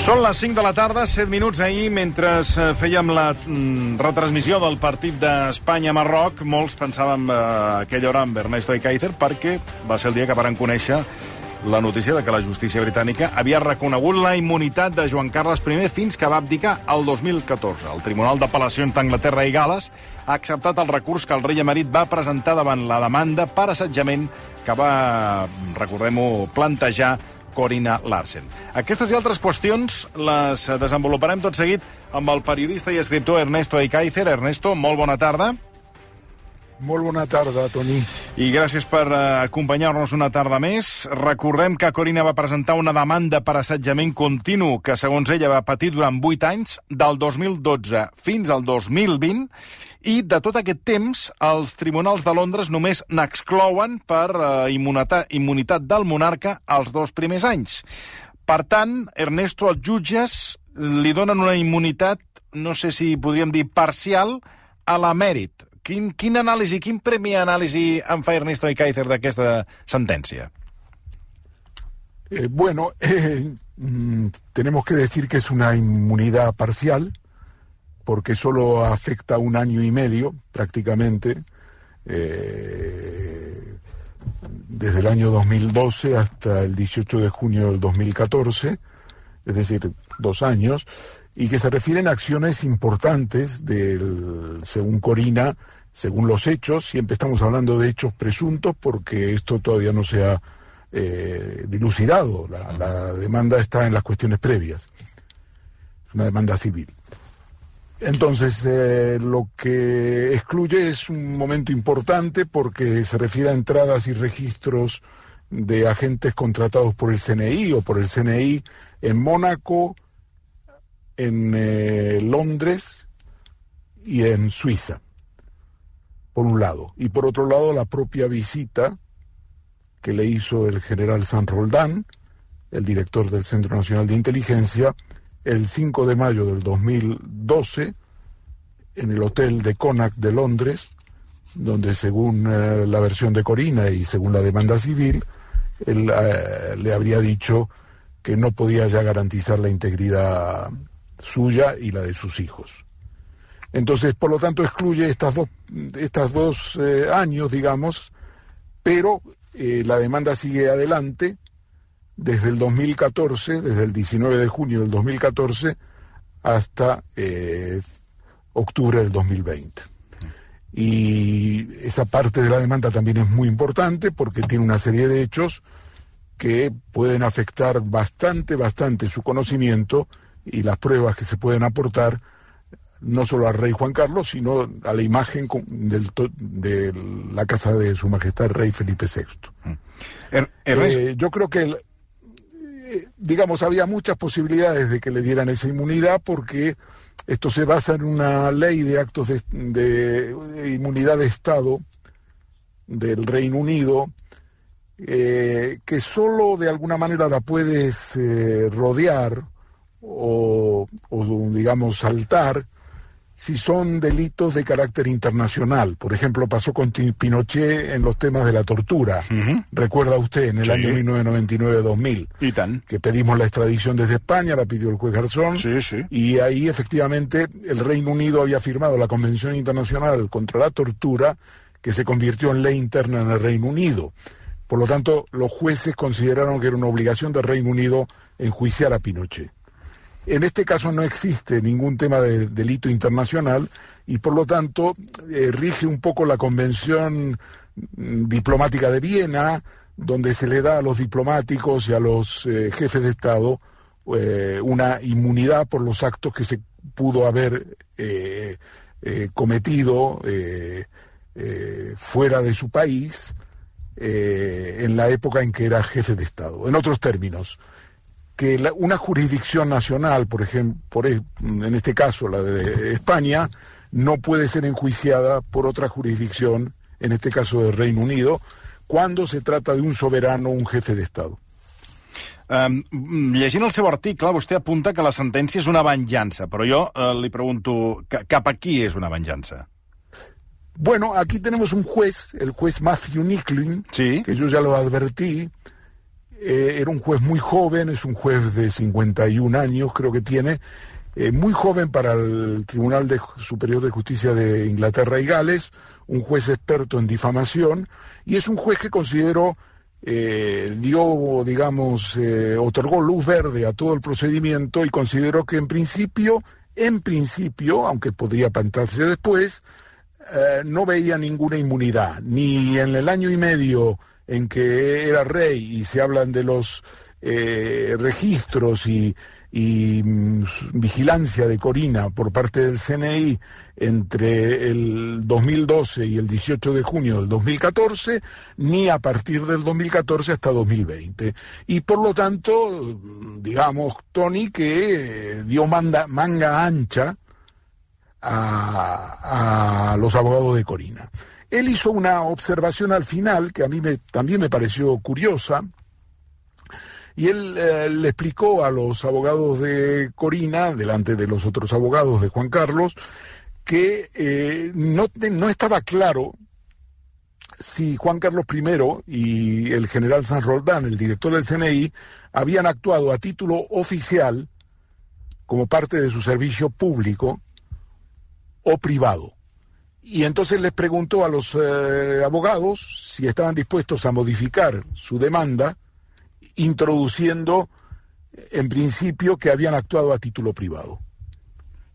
Són les 5 de la tarda, 7 minuts ahir, mentre eh, fèiem la mm, retransmissió del partit d'Espanya-Marroc, molts pensàvem eh, aquella hora amb Ernesto Ekaizer perquè va ser el dia que varen conèixer la notícia de que la justícia britànica havia reconegut la immunitat de Joan Carles I fins que va abdicar el 2014. El Tribunal d'Apel·lacions d'Anglaterra i Gales ha acceptat el recurs que el rei emerit va presentar davant la demanda per assetjament que va, recordem-ho, plantejar Corina Larsen. Aquestes i altres qüestions les desenvoluparem tot seguit amb el periodista i escriptor Ernesto Eikaizer. Ernesto, molt bona tarda. Molt bona tarda, Toni. I gràcies per uh, acompanyar-nos una tarda més. Recordem que Corina va presentar una demanda per assetjament continu que, segons ella, va patir durant 8 anys, del 2012 fins al 2020, i de tot aquest temps els tribunals de Londres només n'exclouen per uh, immunitat, immunitat del monarca els dos primers anys. Per tant, Ernesto, els jutges li donen una immunitat, no sé si podríem dir parcial, a l'emèrit. Quin, quin anàlisi, quin premi anàlisi en fa Ernesto Ikaizer d'aquesta sentència? Eh, bueno, eh, tenemos que decir que es una inmunidad parcial, porque solo afecta un año y medio prácticamente, eh, desde el año 2012 hasta el 18 de junio del 2014, es decir, dos años, y que se refieren a acciones importantes del, según Corina, según los hechos, siempre estamos hablando de hechos presuntos porque esto todavía no se ha eh, dilucidado, la, la demanda está en las cuestiones previas, es una demanda civil. Entonces, eh, lo que excluye es un momento importante porque se refiere a entradas y registros de agentes contratados por el CNI o por el CNI en Mónaco, en eh, Londres y en Suiza, por un lado. Y por otro lado, la propia visita que le hizo el general San Roldán, el director del Centro Nacional de Inteligencia, el 5 de mayo del 2012 en el hotel de Connacht de Londres, donde según eh, la versión de Corina y según la demanda civil, él eh, le habría dicho que no podía ya garantizar la integridad suya y la de sus hijos. Entonces, por lo tanto, excluye estas dos, estas dos eh, años, digamos, pero la demanda sigue adelante desde el 2014, desde el 19 de junio del 2014 hasta eh, octubre del 2020. Y esa parte de la demanda también es muy importante porque tiene una serie de hechos que pueden afectar bastante, bastante su conocimiento y las pruebas que se pueden aportar no solo al rey Juan Carlos, sino a la imagen del, de la casa de su majestad el rey Felipe VI. Er, eh, yo creo que, el, digamos, había muchas posibilidades de que le dieran esa inmunidad porque esto se basa en una ley de actos de, inmunidad de Estado del Reino Unido, eh, que solo de alguna manera la puedes eh, rodear o, digamos, saltar si son delitos de carácter internacional. Por ejemplo, pasó con Pinochet en los temas de la tortura. Uh -huh. Recuerda usted, en el sí. año 1999-2000, que pedimos la extradición desde España, la pidió el juez Garzón, sí, sí. y ahí efectivamente el Reino Unido había firmado la Convención Internacional contra la Tortura, que se convirtió en ley interna en el Reino Unido. Por lo tanto, los jueces consideraron que era una obligación del Reino Unido enjuiciar a Pinochet. En este caso no existe ningún tema de delito internacional y por lo tanto eh, rige un poco la Convención Diplomática de Viena, donde se le da a los diplomáticos y a los eh, jefes de Estado eh, una inmunidad por los actos que se pudo haber cometido fuera de su país en la época en que era jefe de Estado. En otros términos, que la, una jurisdicción nacional, por ejemplo, por, e, en este caso la de España, no puede ser enjuiciada por otra jurisdicción, en este caso del Reino Unido, cuando se trata de un soberano o un jefe de Estado. Um, llegint el seu article, vostè apunta que la sentència és una venjança, però jo uh, li pregunto, cap a qui és una venjança? Bueno, aquí tenemos un juez, el juez Matthew Nicklin, sí. que yo ya lo advertí, eh, era un juez muy joven, es un juez de 51 años, creo que tiene, eh, muy joven para el Tribunal de Superior de Justicia de Inglaterra y Gales, un juez experto en difamación, y es un juez que considero eh, dio, digamos, otorgó luz verde a todo el procedimiento y consideró que en principio, en principio, aunque podría plantarse después, no veía ninguna inmunidad, ni en el año y medio en que era rey y se hablan de los eh, registros y, mm, vigilancia de Corina por parte del CNI entre el 2012 y el 18 de junio del 2014, ni a partir del 2014 hasta 2020. Y por lo tanto, digamos, Tony que eh, dio manga ancha a, los abogados de Corina. Él hizo una observación al final que a mí también me pareció curiosa, y él eh, le explicó a los abogados de Corina, delante de los otros abogados de Juan Carlos, que eh, no, no estaba claro si Juan Carlos I y el general San Roldán, el director del CNI, habían actuado a título oficial como parte de su servicio público o privado. Y entonces les preguntó a los eh, abogados si estaban dispuestos a modificar su demanda introduciendo en principio que habían actuado a título privado.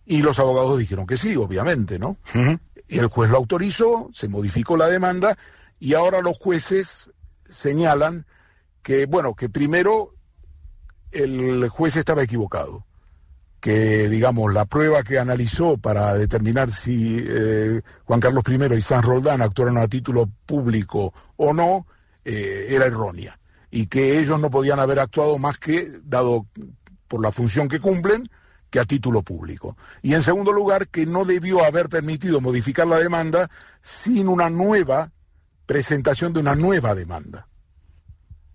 Y los abogados dijeron que sí, obviamente, ¿no? Uh -huh. Y el juez lo autorizó, se modificó la demanda y ahora los jueces señalan que, bueno, que primero el juez estaba equivocado, que, digamos, la prueba que analizó para determinar si eh, Juan Carlos I y San Roldán actuaron a título público o no, eh, era errónea y que ellos no podían haber actuado más que, dado por la función que cumplen, que a título público. Y en segundo lugar, que no debió haber permitido modificar la demanda sin una nueva presentación de una nueva demanda.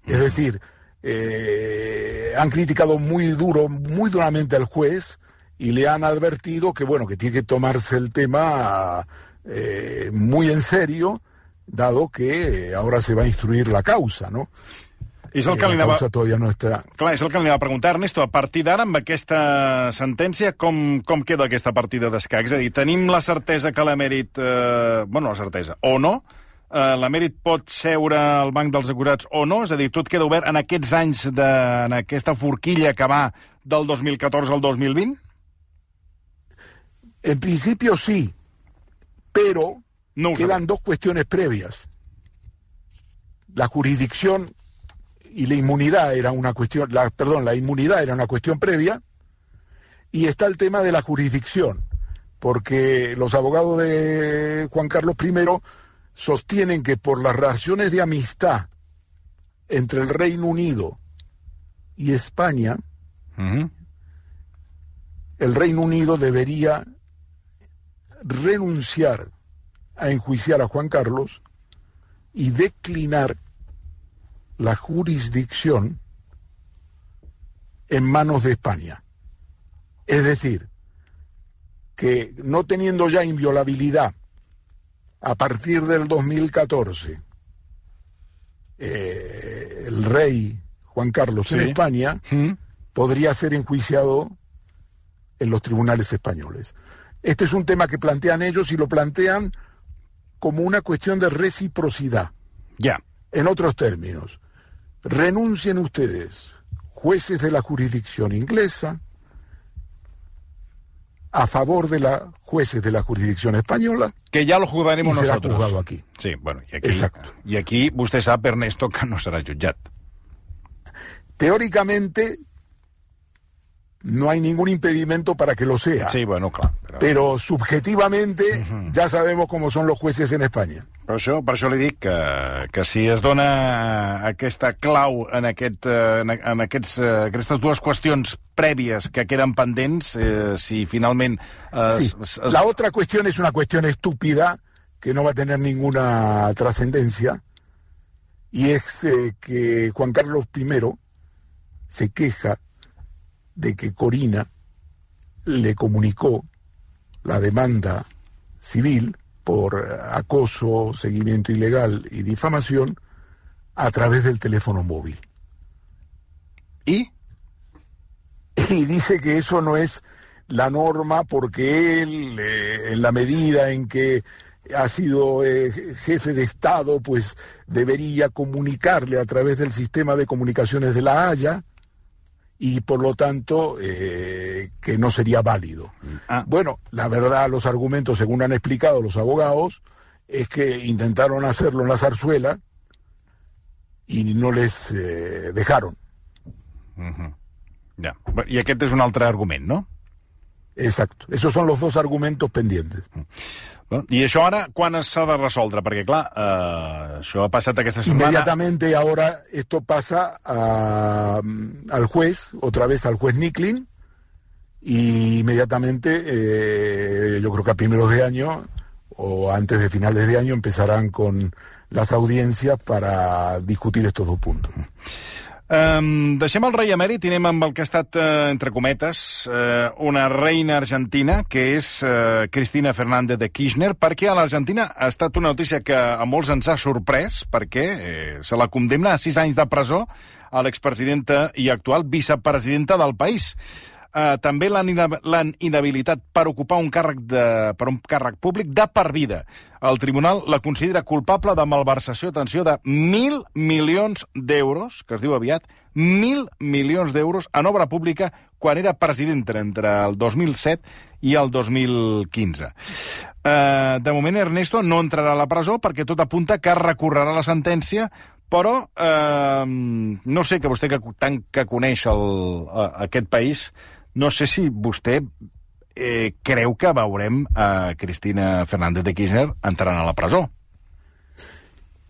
Es decir, eh, han criticado muy duro, muy duramente al juez y le han advertido que bueno, que tiene que tomarse el tema eh, muy en serio, dado que ahora se va a instruir la causa, ¿no? És el Eh, que li anava... todavía no está. Clar, és el que li anava a preguntar, Ernesto. A partir d'ara, amb aquesta sentència, com, com queda aquesta partida d'escacs? És a dir, tenim la certesa que l'emèrit... Eh, bueno, la certesa, o no, eh, l'emèrit pot seure al banc dels acurats o no? És a dir, tot queda obert en aquests anys, de, en aquesta forquilla que va del 2014 al 2020? En principio sí, pero No quedan dos cuestiones previas. La jurisdicción y la inmunidad era una cuestión, la, perdón, la inmunidad era una cuestión previa, y está el tema de la jurisdicción, porque los abogados de Juan Carlos I sostienen que por las relaciones de amistad entre el Reino Unido y España, el Reino Unido debería renunciar a enjuiciar a Juan Carlos y declinar la jurisdicción en manos de España. Es decir, que no teniendo ya inviolabilidad a partir del 2014 eh, el rey Juan Carlos en. España, -hmm. podría ser enjuiciado en los tribunales españoles. Este es un tema que plantean ellos y lo plantean como una cuestión de reciprocidad. Ja. En otros términos, renuncien ustedes, jueces de la jurisdicción inglesa, a favor de la jueces de la jurisdicción española Que ja lo jugaremos y será nosotros. juzgado aquí. Sí, bueno, i aquí, Exacto. i aquí vostè sap, Ernesto, que no jutjat. Teóricamente no hay ningún impedimento para que lo sea, Sí, bueno, clar. Però, pero subjetivamente ya sabemos cómo son los jueces en España. Per això, per això li dic que, que si es dona aquesta clau en, aquest, eh, en, aquests, eh, aquestes dues qüestions prèvies que queden pendents, eh, si finalment... Eh, sí. es, es... La otra cuestión es una cuestión estúpida que no va a tener ninguna trascendencia y es eh, que Juan Carlos I se queja de que Corina le comunicó la demanda civil por acoso, seguimiento ilegal y difamación a través del teléfono móvil. ¿Y? Y dice que eso no es la norma porque él, eh, en la medida en que ha sido eh, jefe de Estado, pues debería comunicarle a través del sistema de comunicaciones de la Haya y por lo tanto eh, que no sería válido. Ah. Bueno, la verdad, los argumentos, según han explicado los abogados, es que intentaron hacerlo en la zarzuela y no les eh, dejaron. Uh -huh. Ja. I aquest és un altre argument, no? Exacto. Esos son los dos argumentos pendientes. -huh. I això ara, quan s'ha de resoldre? Perquè, clar, eh, això ha passat aquesta setmana... Inmediatamente ahora esto pasa a, al juez, otra vez al juez Nicklin, y inmediatamente, eh, yo creo que a primeros de año o antes de finales de año empezarán con las audiencias para discutir estos dos puntos. Um, deixem el rei emèrit i anem amb el que ha estat, uh, entre cometes, uh, una reina argentina, que és uh, Cristina Fernández de Kirchner, perquè a l'Argentina ha estat una notícia que a molts ens ha sorprès, perquè eh, se la condemna a sis anys de presó a l'expresidenta i actual vicepresidenta del país eh, també l'han inhabilitat per ocupar un càrrec, de, per un càrrec públic de per vida. El tribunal la considera culpable de malversació, atenció, de mil milions d'euros, que es diu aviat, mil milions d'euros en obra pública quan era president entre el 2007 i el 2015. Eh, de moment, Ernesto no entrarà a la presó perquè tot apunta que recorrerà la sentència però eh, no sé que vostè que tant que coneix el, aquest país no sé si vostè eh, creu que veurem a Cristina Fernández de Kirchner entrant a la presó.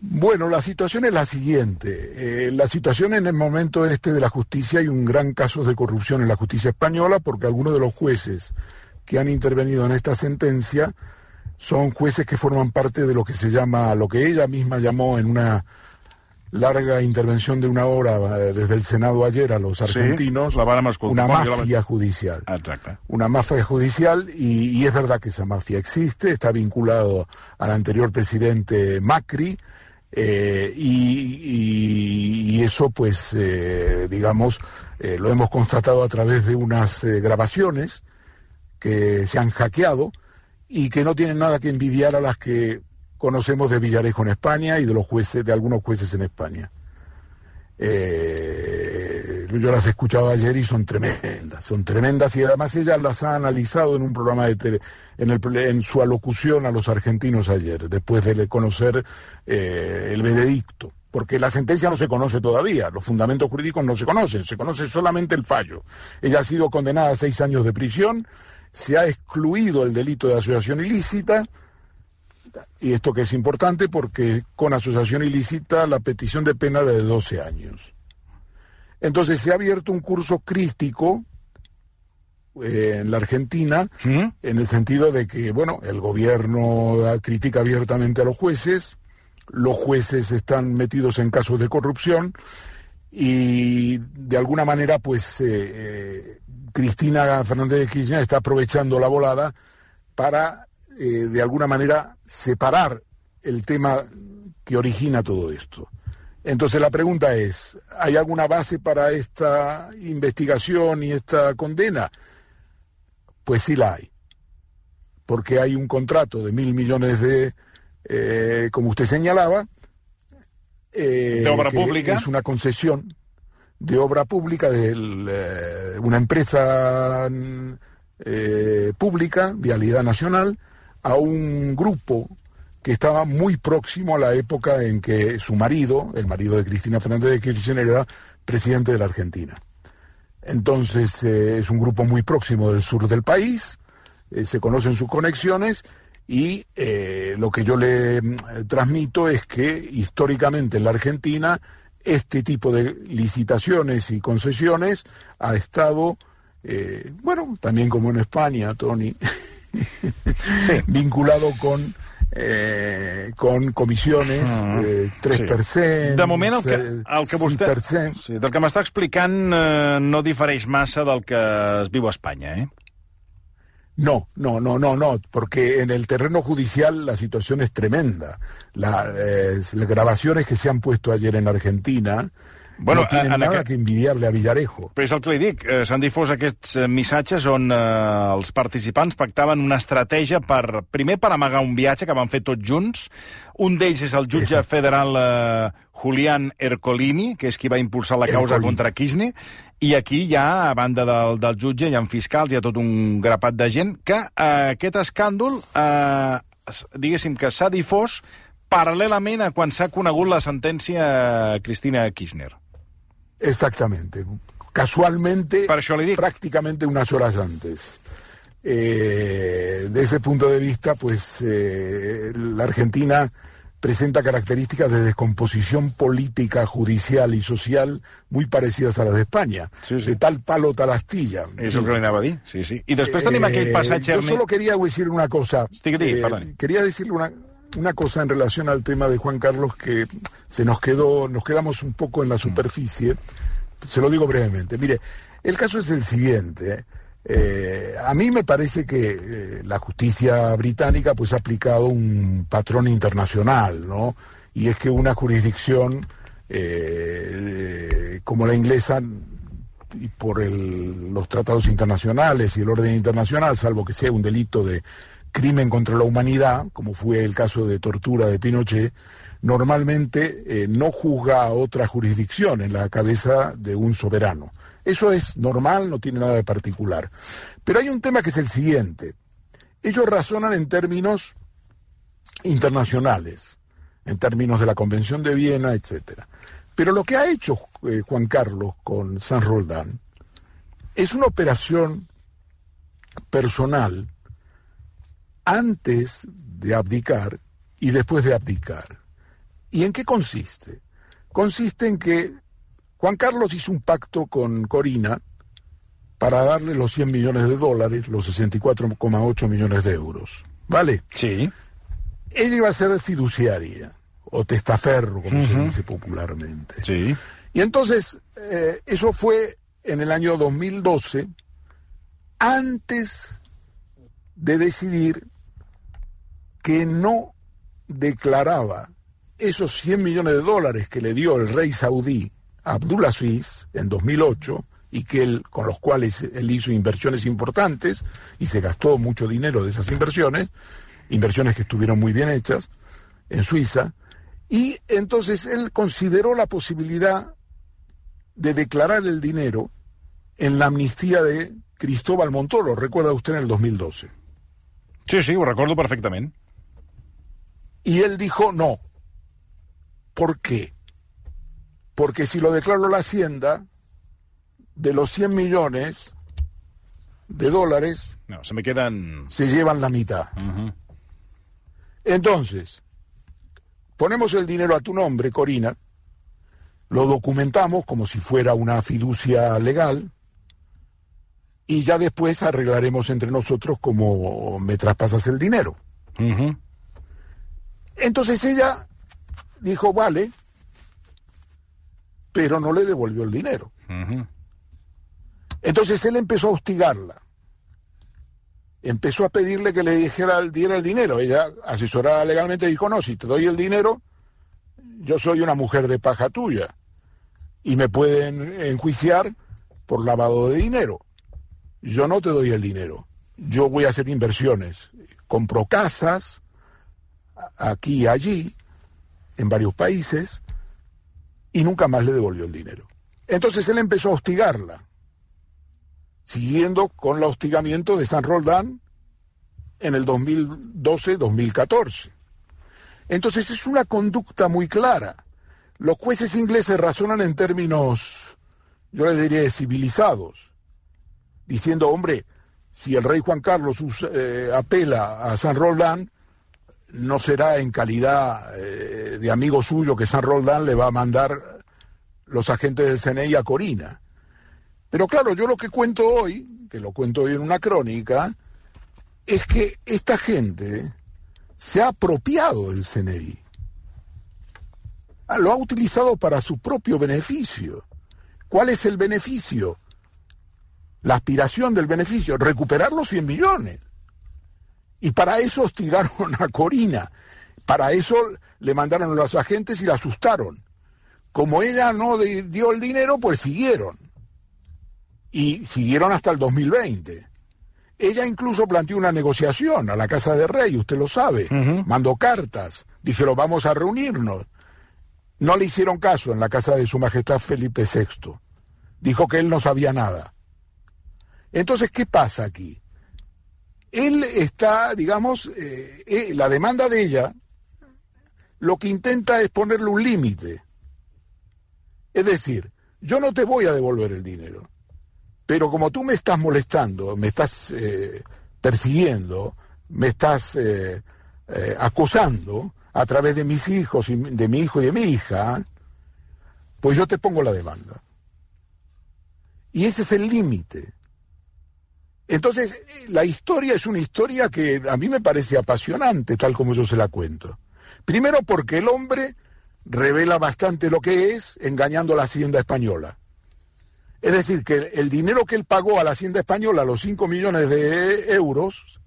Bueno, la situación es la siguiente. Eh, la situación en el momento este de la justicia hay un gran caso de corrupción en la justicia española porque algunos de los jueces que han intervenido en esta sentencia son jueces que forman parte de lo que se llama, lo que ella misma llamó en una larga intervención de una hora eh, desde el Senado ayer a los argentinos, una mafia judicial. Una mafia judicial y, es verdad que esa mafia existe, está vinculado al anterior presidente Macri. Eh, y, eso, pues, eh, digamos, lo hemos constatado a través de unas grabaciones que se han hackeado y que no tienen nada que envidiar a las que conocemos de Villarejo en España y de los jueces, de algunos jueces en España. Eh, yo las escuchaba ayer y son tremendas, son tremendas y además ella las ha analizado en un programa de tele, en, el, en su alocución a los argentinos ayer, después de conocer eh, el veredicto. Porque la sentencia no se conoce todavía, los fundamentos jurídicos no se conocen, se conoce solamente el fallo. Ella ha sido condenada a seis años de prisión, se ha excluido el delito de asociación ilícita, y esto que es importante porque con asociación ilícita la petición de pena era de 12 años. Entonces se ha abierto un curso crístico eh, en la Argentina, ¿Mm? en el sentido de que, bueno, el gobierno critica abiertamente a los jueces, los jueces están metidos en casos de corrupción y de alguna manera, pues, eh, eh, Cristina Fernández de Kirchner está aprovechando la volada para eh, de alguna manera separar el tema que origina todo esto. Entonces la pregunta es, ¿hay alguna base para esta investigación y esta condena? Pues sí la hay, porque hay un contrato de mil millones de, eh, como usted señalaba, eh, de obra pública. Es una concesión de obra pública de una empresa pública, Vialidad Nacional, a un grupo que estaba muy próximo a la época en que su marido, el marido de Cristina Fernández de Kirchner, era presidente de la Argentina. Entonces eh, es un grupo muy próximo del sur del país, eh, se conocen sus conexiones y eh, lo que yo le mm, transmito es que históricamente en la Argentina este tipo de licitaciones y concesiones ha estado, bueno, también como en España, Tony, vinculado con eh, con comissiones, Mm, eh, 3%, sí. De moment, el que, el que vostè... 6%. Sí, del que m'està explicant eh, no difereix massa del que es viu a Espanya, eh? No, no, no, no, no, porque en el terreno judicial la situación es tremenda. La, eh, las grabaciones que se han puesto ayer en Argentina Bueno, no tienen en nada aquest- que envidiarle a Villarejo. Però és el que li dic, eh, s'han difós aquests eh, missatges on eh, els participants pactaven una estratègia per, primer per amagar un viatge que van fer tots junts. Un d'ells és el jutge Exacte. federal eh, Julián Ercolini, que és qui va impulsar la causa Ercolini. contra Kirchner, i aquí hi ha, a banda del, del jutge, hi ha fiscals, hi ha tot un grapat de gent, que eh, aquest escàndol, eh, diguéssim que s'ha difós paral·lelament a quan s'ha conegut la sentència a Cristina Kirchner. Exactamente. Casualmente, prácticamente unas horas antes. Eh, de ese punto de vista, pues eh, la Argentina presenta características de descomposición política, judicial y social muy parecidas a las de España. Sí, sí. De tal palo, tal astilla. És Sí. el que sí, sí. Tenim aquell Eh, passatge... Yo Ernie- solo quería decir una cosa. Diga, Eh, quería decirle una, una cosa en relación al tema de Juan Carlos que se nos quedó, nos quedamos un poco en la superficie. Se lo digo brevemente. Mire, el caso es el siguiente. eh, a mí me parece que eh, la justicia británica pues ha aplicado un patrón internacional, ¿no? Y es que una jurisdicción eh, como la inglesa y por el- los tratados internacionales y el orden internacional, salvo que sea un delito de crimen contra la humanidad, como fue el caso de tortura de Pinochet, normalmente eh, no juzga a otra jurisdicción en la cabeza de un soberano. Eso es normal, no tiene nada de particular. Pero hay un tema que es el siguiente. Ellos razonan en términos internacionales, en términos de la Convención de Viena, etcétera. Pero lo que ha hecho eh, Juan Carlos con San Roldán es una operación personal antes de abdicar y después de abdicar. ¿Y en qué consiste? Consiste en que Juan Carlos hizo un pacto con Corina para darle los 100 millones de dólares, los 64,8 millones de euros. ¿Vale? Sí. Ella iba a ser fiduciaria, o testaferro, como se dice popularmente. Sí. Y entonces, eh, eso fue en el año 2012, antes de decidir que no declaraba esos 100 millones de dólares que le dio el rey saudí a Abdulaziz en 2008 y que él, con los cuales él hizo inversiones importantes y se gastó mucho dinero de esas inversiones, inversiones que estuvieron muy bien hechas en Suiza, y entonces él consideró la posibilidad de declarar el dinero en la amnistía de Cristóbal Montoro, recuerda usted en el 2012. Sí, sí, ho recordo perfectament. Y él dijo no. ¿Por qué? Porque si lo declaró la Hacienda, de los 100 millones de dólares No, se me queden... se llevan la mitad. Entonces, ponemos el dinero a tu nombre, Corina, lo documentamos como si fuera una fiducia legal y ya después arreglaremos entre nosotros cómo me traspasas el dinero. Uh Entonces ella dijo, vale, pero no le devolvió el dinero. Entonces él empezó a hostigarla. Empezó a pedirle que le dijera, diera el dinero. Ella, asesorada legalmente, dijo, no, si te doy el dinero, yo soy una mujer de paja tuya. Y me pueden enjuiciar por lavado de dinero. Yo no te doy el dinero. Yo voy a hacer inversiones. Compro casas, aquí y allí, en varios países, y nunca más le devolvió el dinero. Entonces él empezó a hostigarla, siguiendo con el hostigamiento de San Roldán en el 2012-2014. Entonces es una conducta muy clara. Los jueces ingleses razonan en términos, yo les diría, civilizados, diciendo, hombre, si el rey Juan Carlos eh, apela a San Roldán, no será en calidad eh, de amigo suyo que San Roldán le va a mandar los agentes del CNI a Corina. Pero claro, yo lo que cuento hoy, que lo cuento hoy en una crónica, es que esta gente se ha apropiado del CNI. Ah, lo ha utilizado para su propio beneficio. ¿Cuál es el beneficio? La aspiración del beneficio, recuperar los 100 millones. Y para eso hostigaron a Corina. Para eso le mandaron a los agentes y la asustaron. Como ella no dio el dinero, pues siguieron. Y siguieron hasta el 2020. Ella incluso planteó una negociación a la Casa de Rey, usted lo sabe. Mandó cartas. Dijeron, vamos a reunirnos. No le hicieron caso en la casa de Su Majestad Felipe VI. Dijo que él no sabía nada. Entonces, ¿qué pasa aquí? Él está, digamos, eh, eh, la demanda de ella lo que intenta es ponerle un límite. Es decir, yo no te voy a devolver el dinero, pero como tú me estás molestando, me estás eh, persiguiendo, me estás acosando a través de mis hijos, y de mi hijo y de mi hija, pues yo te pongo la demanda. Y ese es el límite. Entonces, la historia es una historia que a mí me parece apasionante, tal como yo se la cuento. Primero porque el hombre revela bastante lo que es engañando a la hacienda española. Es decir, que el dinero que él pagó a la hacienda española, los 5 millones de euros,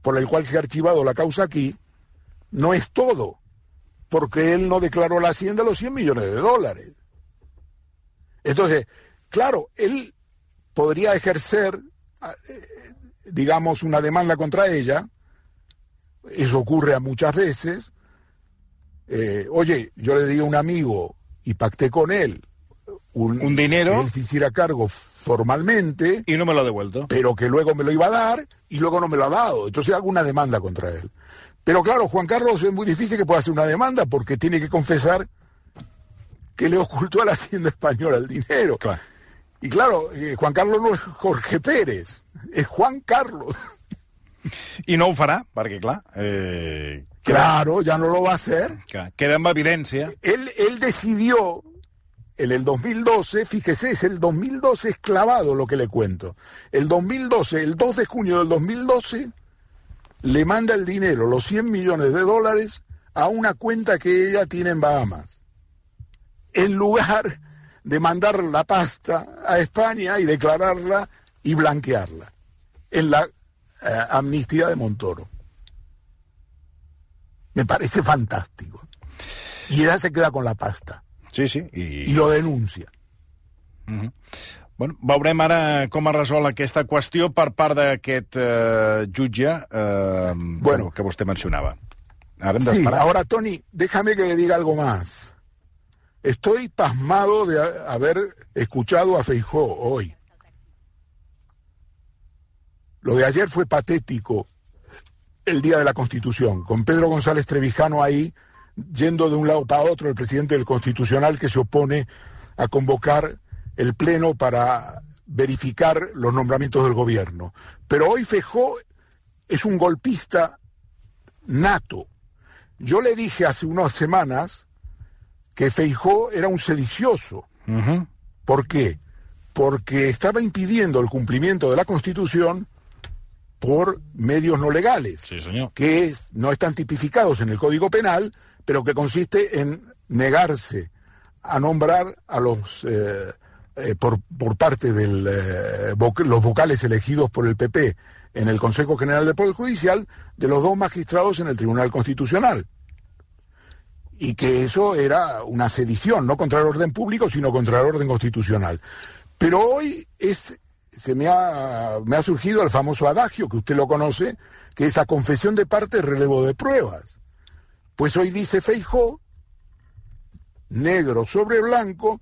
por el cual se ha archivado la causa aquí, no es todo, porque él no declaró a la hacienda los 100 millones de dólares. Entonces, claro, él podría ejercer digamos, una demanda contra ella, eso ocurre a muchas veces, eh, oye, yo le di a un amigo y pacté con él un, dinero que él se hiciera cargo formalmente y no me lo ha devuelto. pero que luego me lo iba a dar y luego no me lo ha dado. Entonces hago una demanda contra él. Pero claro Juan Carlos es muy difícil que pueda hacer una demanda porque tiene que confesar que le ocultó a la hacienda española el dinero. Claro. Y claro, eh, Juan Carlos no es Jorge Pérez, es Juan Carlos. I no ho farà, perquè, clar... Eh, claro, ya no lo va a hacer. Queda en evidencia. Él, él decidió en el 2012, fíjese, es el 2012 es clavado lo que le cuento. El 2012, el 2 de junio del 2012, le manda el dinero, los 100 millones de dólares, a una cuenta que ella tiene en Bahamas. En lugar de mandar la pasta a España y declararla y blanquearla en la eh, amnistía de Montoro. Me parece fantástico. Y ella se queda con la pasta. Sí, sí. I, I lo denuncia. Uh -huh. Bueno, veurem ara com es resol aquesta qüestió per part d'aquest eh, jutge eh, bueno, que vostè mencionava. Hem sí, ahora, Tony, déjame que le diga algo más. Estoy pasmado de haber escuchado a Feijó hoy. Lo de ayer fue patético, el día de la Constitución, con Pedro González Trevijano ahí, yendo de un lado para otro, el presidente del Constitucional que se opone a convocar el Pleno para verificar los nombramientos del gobierno. Pero hoy Feijó es un golpista nato. Yo le dije hace unas semanas que Feijó era un sedicioso. ¿Por qué? Porque estaba impidiendo el cumplimiento de la Constitución por medios no legales, que no están tipificados en el Código Penal, pero que consiste en negarse a nombrar a los eh, eh, por, por, parte de eh, los vocales elegidos por el PP en el Consejo General del Poder Judicial de los dos magistrados en el Tribunal Constitucional y que eso era una sedición, no contra el orden público, sino contra el orden constitucional. Pero hoy es, se me ha, me ha surgido el famoso adagio, que usted lo conoce, que es a confesión de parte, relevo de pruebas. Pues hoy dice Feijó, negro sobre blanco,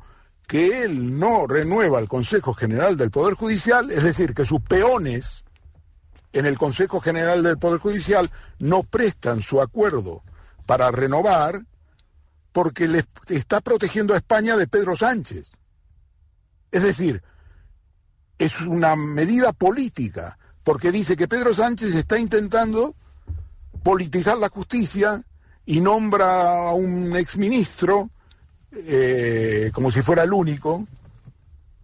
que él no renueva el Consejo General del Poder Judicial, es decir, que sus peones en el Consejo General del Poder Judicial no prestan su acuerdo para renovar porque le está protegiendo a España de Pedro Sánchez. Es decir, es una medida política, porque dice que Pedro Sánchez está intentando politizar la justicia y nombra a un exministro eh, como si fuera el único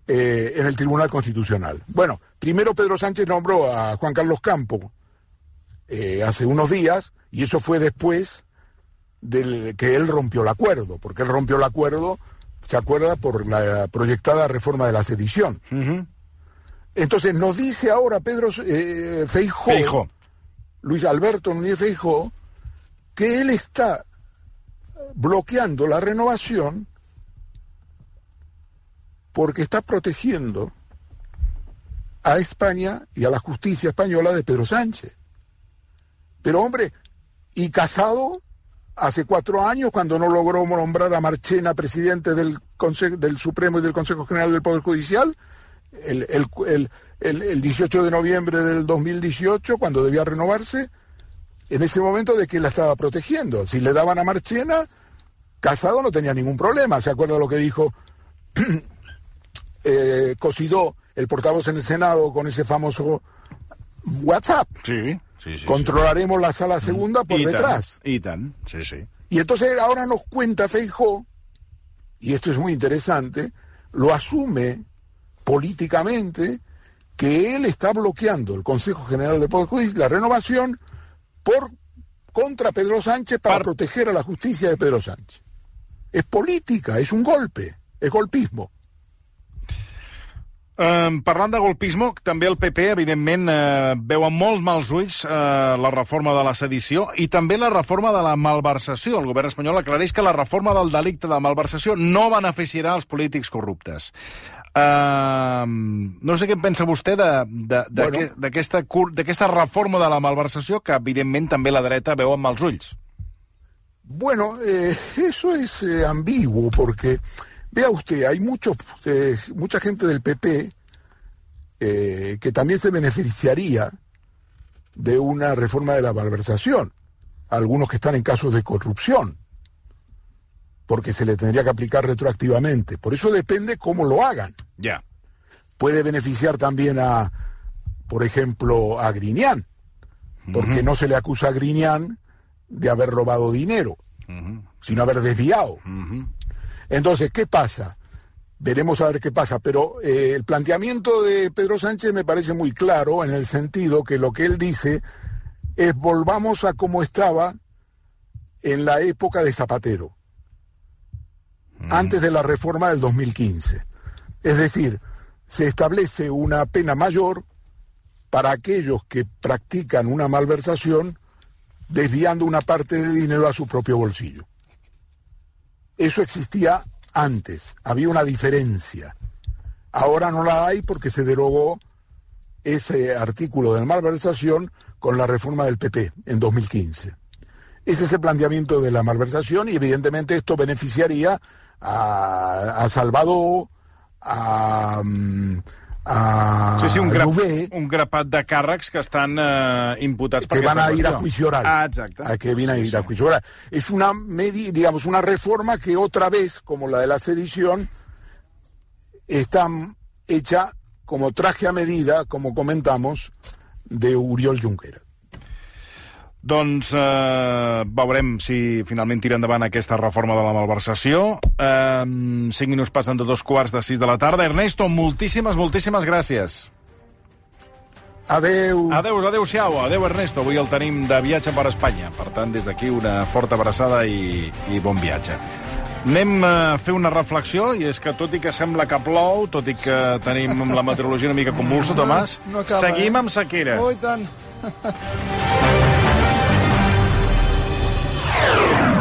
eh, en el Tribunal Constitucional. Bueno, primero Pedro Sánchez nombró a Juan Carlos Campo eh, hace unos días y eso fue después del que él rompió el acuerdo, porque él rompió el acuerdo, se acuerda, por la proyectada reforma de la sedición. Entonces nos dice ahora Pedro eh, Feijó, Luis Alberto Núñez Feijó, que él está bloqueando la renovación porque está protegiendo a España y a la justicia española de Pedro Sánchez. Pero hombre, y Casado hace cuatro años, cuando no logró nombrar a Marchena presidente del, Consejo, del Supremo y del Consejo General del Poder Judicial, el, el, el, el, 18 de noviembre del 2018, cuando debía renovarse, en ese momento de que la estaba protegiendo. Si le daban a Marchena, Casado no tenía ningún problema. ¿Se acuerda lo que dijo eh, Cosidó, el portavoz en el Senado, con ese famoso WhatsApp? Sí. Sí, sí, Controlaremos sí. la sala segunda por detrás. I tant, sí, sí. Y entonces ahora nos cuenta Feijó, y esto es muy interesante, lo asume políticamente que él está bloqueando el Consejo General del Poder Judicial, la renovación, por contra Pedro Sánchez para Par... proteger a la justicia de Pedro Sánchez. Es política, es un golpe, es golpismo. Um, parlant de golpismo, també el PP, evidentment, uh, veu amb molts mals ulls uh, la reforma de la sedició i també la reforma de la malversació. El govern espanyol aclareix que la reforma del delicte de malversació no beneficiarà els polítics corruptes. Uh, no sé què en pensa vostè d'aquesta bueno. reforma de la malversació que, evidentment, també la dreta veu amb mals ulls. Bueno, eh, eso es eh, ambiguo porque... Vea usted, hay muchos, eh, mucha gente del PP eh, que también se beneficiaría de una reforma de la malversación. Algunos que están en casos de corrupción, porque se le tendría que aplicar retroactivamente. Por eso depende cómo lo hagan. Ya. Yeah. Puede beneficiar también a, por ejemplo, a Griñán, porque uh -huh. no se le acusa a Griñán de haber robado dinero, uh -huh. sino haber desviado. Uh -huh. Entonces, ¿qué pasa? Veremos a ver qué pasa, pero eh, el planteamiento de Pedro Sánchez me parece muy claro en el sentido que lo que él dice es volvamos a como estaba en la época de Zapatero, mm. antes de la reforma del 2015. Es decir, se establece una pena mayor para aquellos que practican una malversación desviando una parte de dinero a su propio bolsillo. Eso existía antes, había una diferencia. Ahora no la hay porque se derogó ese artículo de malversación con la reforma del PP en 2015. Ese es el planteamiento de la malversación y evidentemente esto beneficiaría a, a Salvador, a, a sí, sí, un, grap, un grapat de càrrecs que estan eh, imputats que van a ir a juicio oral. Ah, exacte. A que vienen a ir a juicio oral. Es una, medi, digamos, una reforma que otra vez, como la de la sedición, está hecha como traje a medida, como comentamos, de Uriol Junqueras. Doncs eh, veurem si finalment tira endavant aquesta reforma de la malversació. Eh, cinc minuts passen de dos quarts de sis de la tarda. Ernesto, moltíssimes, moltíssimes gràcies. Adeu. Adeu, adeu-siau. Adeu, Ernesto. Avui el tenim de viatge per Espanya. Per tant, des d'aquí una forta abraçada i, i bon viatge. Anem a fer una reflexió, i és que tot i que sembla que plou, tot i que tenim la meteorologia una mica convulsa, Tomàs, no acaba, seguim eh? amb sequera. Oh, tant.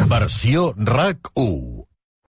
Versió RAC 1